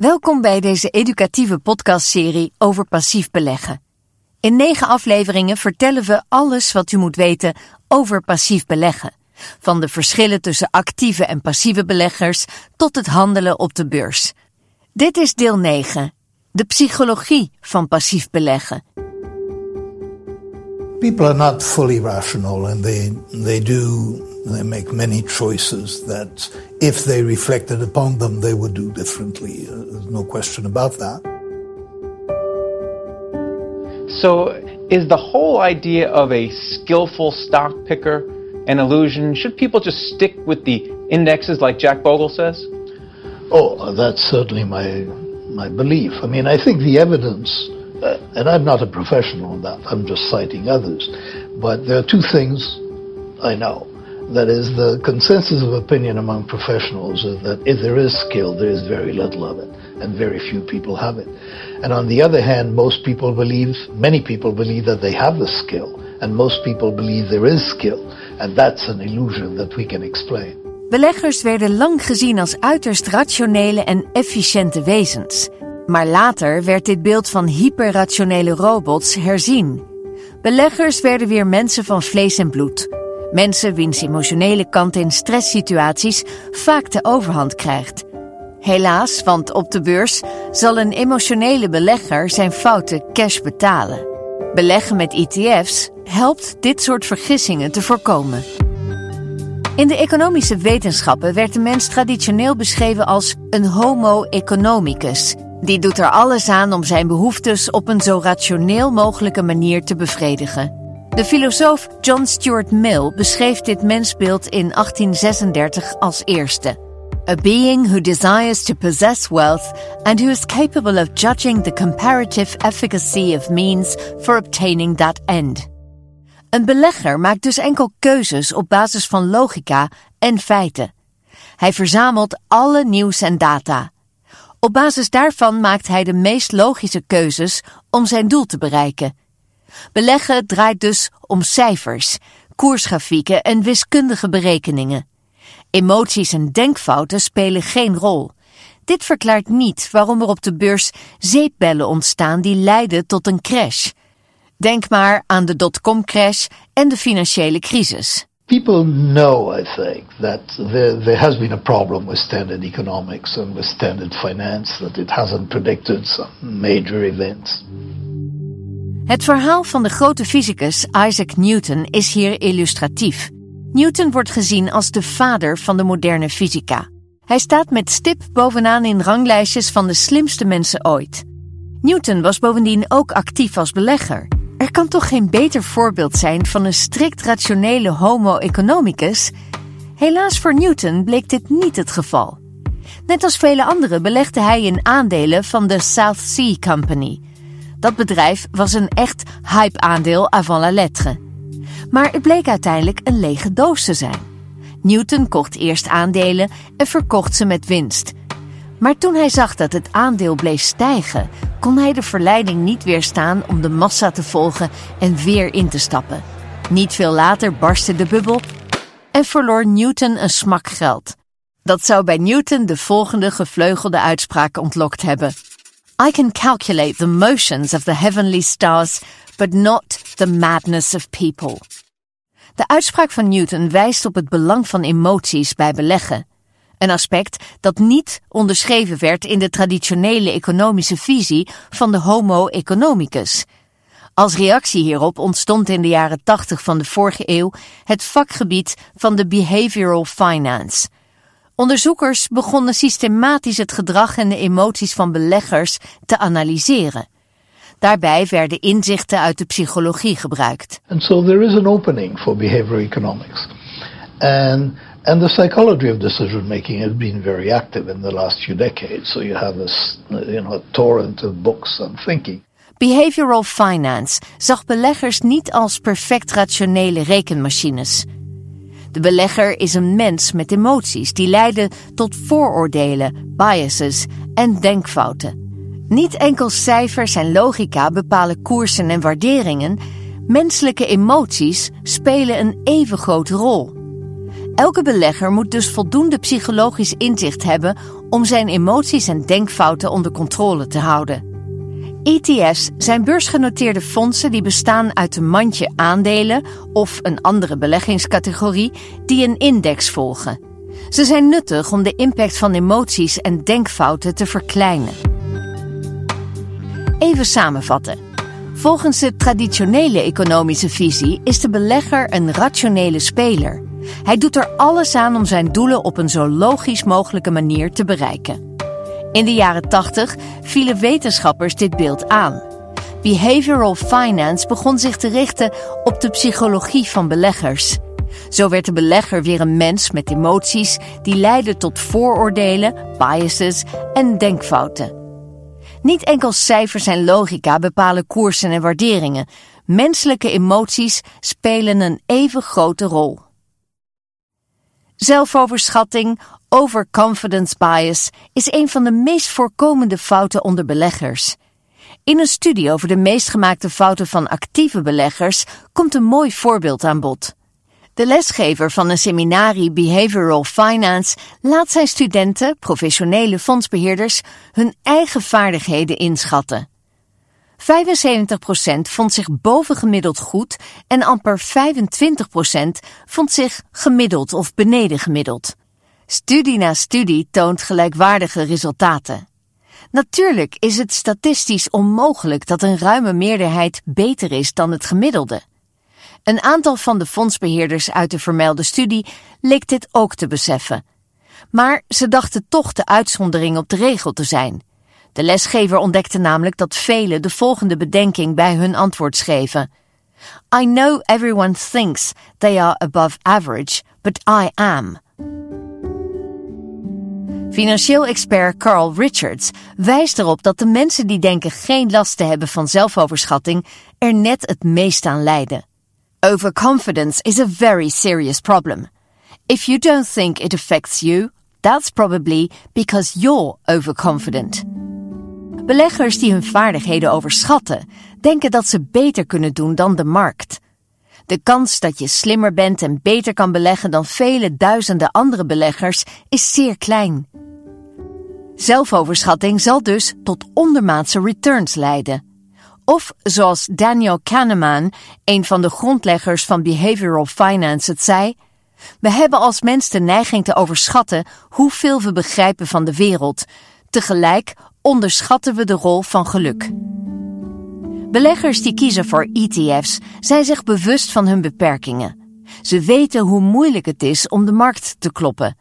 Welkom bij deze educatieve podcastserie over passief beleggen. In negen afleveringen vertellen we alles wat u moet weten over passief beleggen. Van de verschillen tussen actieve en passieve beleggers tot het handelen op de beurs. Dit is deel 9. De psychologie van passief beleggen. People are not fully rational and they, they do they make many choices that if they reflected upon them they would do differently. Uh, there's no question about that. So is the whole idea of a skillful stock picker an illusion? Should people just stick with the indexes like Jack Bogle says? Oh, that's certainly my my belief. I mean, I think the evidence uh, and I'm not a professional on that, I'm just citing others. But there are two things I know. That is, the consensus of opinion among professionals is that if there is skill, there is very little of it, and very few people have it. And on the other hand, most people believe, many people believe that they have the skill, and most people believe there is skill, and that's an illusion that we can explain. Beleggers werden lang gezien als uiterst rationele en efficiënte wezens. Maar later werd dit beeld van hyperrationele robots herzien. Beleggers werden weer mensen van vlees en bloed. Mensen wiens emotionele kant in stresssituaties vaak de overhand krijgt. Helaas, want op de beurs zal een emotionele belegger zijn fouten cash betalen. Beleggen met ETF's helpt dit soort vergissingen te voorkomen. In de economische wetenschappen werd de mens traditioneel beschreven als een homo economicus die doet er alles aan om zijn behoeftes op een zo rationeel mogelijke manier te bevredigen. De filosoof John Stuart Mill beschreef dit mensbeeld in 1836 als eerste. A being who desires to possess wealth and who is capable of judging the comparative efficacy of means for obtaining that end. Een belegger maakt dus enkel keuzes op basis van logica en feiten. Hij verzamelt alle nieuws en data. Op basis daarvan maakt hij de meest logische keuzes om zijn doel te bereiken. Beleggen draait dus om cijfers, koersgrafieken en wiskundige berekeningen. Emoties en denkfouten spelen geen rol. Dit verklaart niet waarom er op de beurs zeepbellen ontstaan die leiden tot een crash. Denk maar aan de dotcom-crash en de financiële crisis. People know, I think, that there, there has been a problem with standard economics and with standard finance, that it hasn't predicted some major events. Het verhaal van de grote fysicus Isaac Newton is hier illustratief. Newton wordt gezien als de vader van de moderne fysica. Hij staat met stip bovenaan in ranglijstjes van de slimste mensen ooit. Newton was bovendien ook actief als belegger. Er kan toch geen beter voorbeeld zijn van een strikt rationele homo economicus? Helaas voor Newton bleek dit niet het geval. Net als vele anderen belegde hij in aandelen van de South Sea Company. Dat bedrijf was een echt hype-aandeel avant la lettre. Maar het bleek uiteindelijk een lege doos te zijn. Newton kocht eerst aandelen en verkocht ze met winst. Maar toen hij zag dat het aandeel bleef stijgen, kon hij de verleiding niet weerstaan om de massa te volgen en weer in te stappen. Niet veel later barstte de bubbel en verloor Newton een smak geld. Dat zou bij Newton de volgende gevleugelde uitspraak ontlokt hebben. I can calculate the motions of the heavenly stars, but not the madness of people. De uitspraak van Newton wijst op het belang van emoties bij beleggen. Een aspect dat niet onderschreven werd in de traditionele economische visie van de Homo economicus. Als reactie hierop ontstond in de jaren 80 van de vorige eeuw het vakgebied van de behavioral finance. Onderzoekers begonnen systematisch het gedrag en de emoties van beleggers te analyseren. Daarbij werden inzichten uit de psychologie gebruikt. And so there is an opening for behavioral economics. And And the psychology of decision making has been very active in the last few decades. So you have this, you know, a torrent of books on thinking. Behavioral finance zag beleggers niet als perfect rationele rekenmachines. De belegger is een mens met emoties die leiden tot vooroordelen, biases en denkfouten. Niet enkel cijfers en logica bepalen koersen en waarderingen, menselijke emoties spelen een even grote rol. Elke belegger moet dus voldoende psychologisch inzicht hebben om zijn emoties en denkfouten onder controle te houden. ETF's zijn beursgenoteerde fondsen die bestaan uit een mandje aandelen of een andere beleggingscategorie die een index volgen. Ze zijn nuttig om de impact van emoties en denkfouten te verkleinen. Even samenvatten. Volgens de traditionele economische visie is de belegger een rationele speler. Hij doet er alles aan om zijn doelen op een zo logisch mogelijke manier te bereiken. In de jaren 80 vielen wetenschappers dit beeld aan. Behavioral finance begon zich te richten op de psychologie van beleggers. Zo werd de belegger weer een mens met emoties die leiden tot vooroordelen, biases en denkfouten. Niet enkel cijfers en logica bepalen koersen en waarderingen. Menselijke emoties spelen een even grote rol. Zelfoverschatting, overconfidence bias, is een van de meest voorkomende fouten onder beleggers. In een studie over de meest gemaakte fouten van actieve beleggers komt een mooi voorbeeld aan bod. De lesgever van een seminarie Behavioral Finance laat zijn studenten, professionele fondsbeheerders, hun eigen vaardigheden inschatten. 75% vond zich bovengemiddeld goed en amper 25% vond zich gemiddeld of beneden gemiddeld. Studie na studie toont gelijkwaardige resultaten. Natuurlijk is het statistisch onmogelijk dat een ruime meerderheid beter is dan het gemiddelde. Een aantal van de fondsbeheerders uit de vermelde studie leek dit ook te beseffen. Maar ze dachten toch de uitzondering op de regel te zijn. De lesgever ontdekte namelijk dat velen de volgende bedenking bij hun antwoord schreven. I know everyone thinks they are above average, but I am. Financieel expert Carl Richards wijst erop dat de mensen die denken geen last te hebben van zelfoverschatting er net het meest aan lijden. Overconfidence is a very serious problem. If you don't think it affects you, that's probably because you're overconfident. Beleggers die hun vaardigheden overschatten, denken dat ze beter kunnen doen dan de markt. De kans dat je slimmer bent en beter kan beleggen dan vele duizenden andere beleggers is zeer klein. Zelfoverschatting zal dus tot ondermaatse returns leiden. Of zoals Daniel Kahneman, een van de grondleggers van behavioral finance, het zei: We hebben als mens de neiging te overschatten hoeveel we begrijpen van de wereld. Tegelijk onderschatten we de rol van geluk. Beleggers die kiezen voor ETF's zijn zich bewust van hun beperkingen. Ze weten hoe moeilijk het is om de markt te kloppen.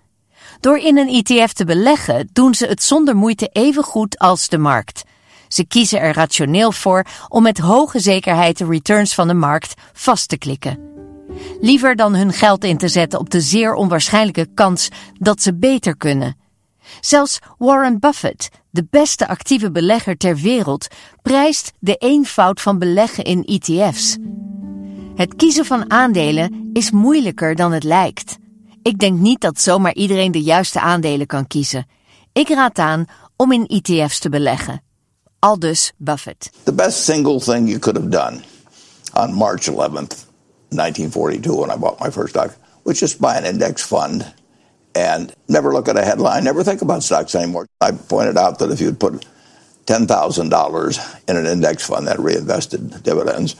Door in een ETF te beleggen doen ze het zonder moeite even goed als de markt. Ze kiezen er rationeel voor om met hoge zekerheid de returns van de markt vast te klikken. Liever dan hun geld in te zetten op de zeer onwaarschijnlijke kans dat ze beter kunnen. Zelfs Warren Buffett, de beste actieve belegger ter wereld, prijst de eenvoud van beleggen in ETF's. Het kiezen van aandelen is moeilijker dan het lijkt. Ik denk niet dat zomaar iedereen de juiste aandelen kan kiezen. Ik raad aan om in ETF's te beleggen. Aldus Buffett. The best single thing you could have done on March 11th, 1942, when I bought my first stock, was just buy an index fund and never look at a headline, never think about stocks anymore. I pointed out that if you'd put $10,000 in an index fund that reinvested dividends,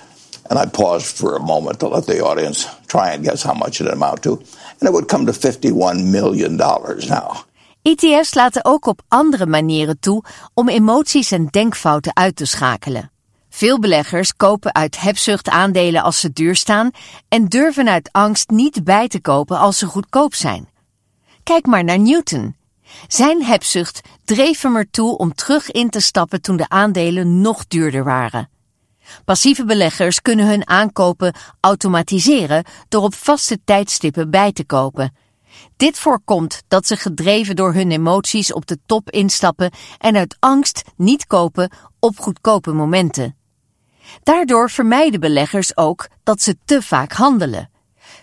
and I paused for a moment to let the audience try and guess how much it amount to, and it would come to $51 million now. ETF's laten ook op andere manieren toe om emoties en denkfouten uit te schakelen. Veel beleggers kopen uit hebzucht aandelen als ze duur staan en durven uit angst niet bij te kopen als ze goedkoop zijn. Kijk maar naar Newton. Zijn hebzucht dreef hem ertoe om terug in te stappen toen de aandelen nog duurder waren. Passieve beleggers kunnen hun aankopen automatiseren door op vaste tijdstippen bij te kopen. Dit voorkomt dat ze gedreven door hun emoties op de top instappen en uit angst niet kopen op goedkope momenten. Daardoor vermijden beleggers ook dat ze te vaak handelen.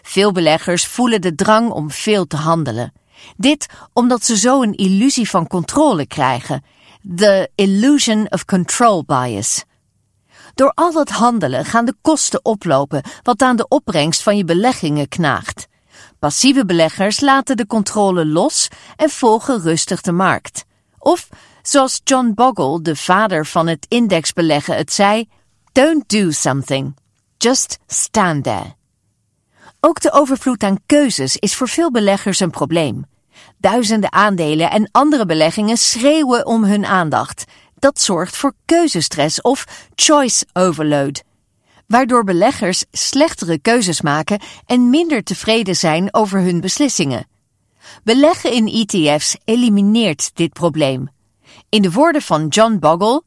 Veel beleggers voelen de drang om veel te handelen. Dit omdat ze zo een illusie van controle krijgen. The illusion of control bias. Door al dat handelen gaan de kosten oplopen, wat aan de opbrengst van je beleggingen knaagt. Passieve beleggers laten de controle los en volgen rustig de markt. Of, zoals John Bogle, de vader van het indexbeleggen, het zei: Don't do something. Just stand there. Ook de overvloed aan keuzes is voor veel beleggers een probleem. Duizenden aandelen en andere beleggingen schreeuwen om hun aandacht. Dat zorgt voor keuzestress of choice overload, waardoor beleggers slechtere keuzes maken en minder tevreden zijn over hun beslissingen. Beleggen in ETF's elimineert dit probleem. In de woorden van John Bogle: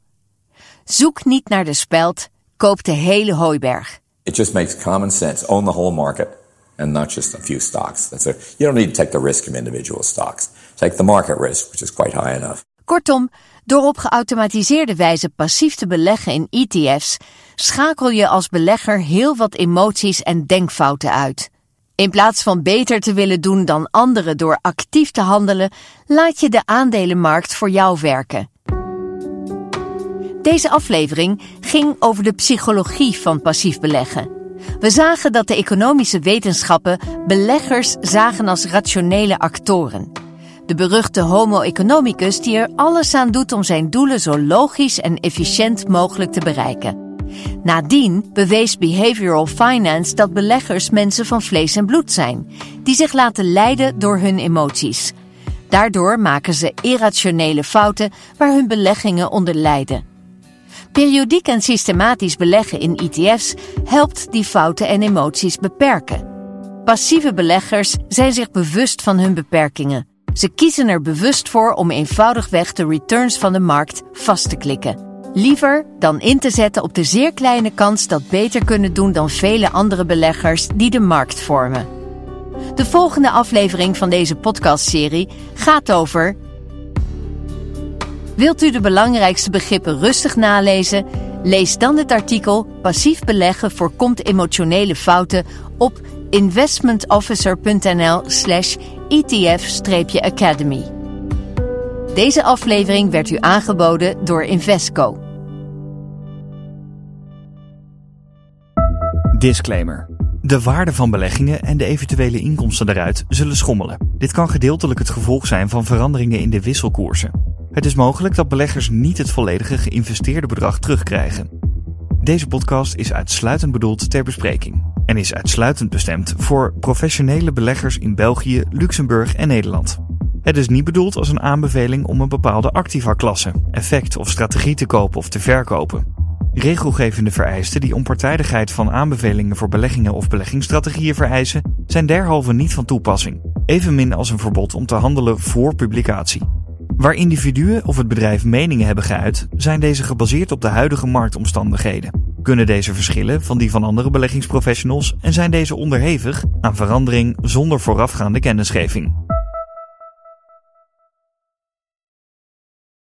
Zoek niet naar de speld, koop de hele hooiberg. It just makes common sense. The whole market and not just a few stocks. That's a, you don't need to take the risk of individual stocks. The market risk, which is quite high enough. Kortom, door op geautomatiseerde wijze passief te beleggen in ETF's, schakel je als belegger heel wat emoties en denkfouten uit. In plaats van beter te willen doen dan anderen door actief te handelen, laat je de aandelenmarkt voor jou werken. Deze aflevering ging over de psychologie van passief beleggen. We zagen dat de economische wetenschappen beleggers zagen als rationele actoren. De beruchte Homo economicus die er alles aan doet om zijn doelen zo logisch en efficiënt mogelijk te bereiken. Nadien bewees behavioral finance dat beleggers mensen van vlees en bloed zijn, die zich laten leiden door hun emoties. Daardoor maken ze irrationele fouten waar hun beleggingen onder lijden. Periodiek en systematisch beleggen in ETF's helpt die fouten en emoties beperken. Passieve beleggers zijn zich bewust van hun beperkingen. Ze kiezen er bewust voor om eenvoudigweg de returns van de markt vast te klikken. Liever dan in te zetten op de zeer kleine kans dat beter kunnen doen dan vele andere beleggers die de markt vormen. De volgende aflevering van deze podcastserie gaat over. Wilt u de belangrijkste begrippen rustig nalezen? Lees dan het artikel Passief beleggen voorkomt emotionele fouten op investmentofficer.nl/slash ETF-academy. Deze aflevering werd u aangeboden door Invesco. Disclaimer. De waarde van beleggingen en de eventuele inkomsten daaruit zullen schommelen. Dit kan gedeeltelijk het gevolg zijn van veranderingen in de wisselkoersen. Het is mogelijk dat beleggers niet het volledige geïnvesteerde bedrag terugkrijgen. Deze podcast is uitsluitend bedoeld ter bespreking en is uitsluitend bestemd voor professionele beleggers in België, Luxemburg en Nederland. Het is niet bedoeld als een aanbeveling om een bepaalde activa-klasse, effect of strategie te kopen of te verkopen. Regelgevende vereisten die onpartijdigheid van aanbevelingen voor beleggingen of beleggingsstrategieën vereisen, zijn derhalve niet van toepassing, evenmin als een verbod om te handelen voor publicatie. Waar individuen of het bedrijf meningen hebben geuit, zijn deze gebaseerd op de huidige marktomstandigheden. Kunnen deze verschillen van die van andere beleggingsprofessionals en zijn deze onderhevig aan verandering zonder voorafgaande kennisgeving.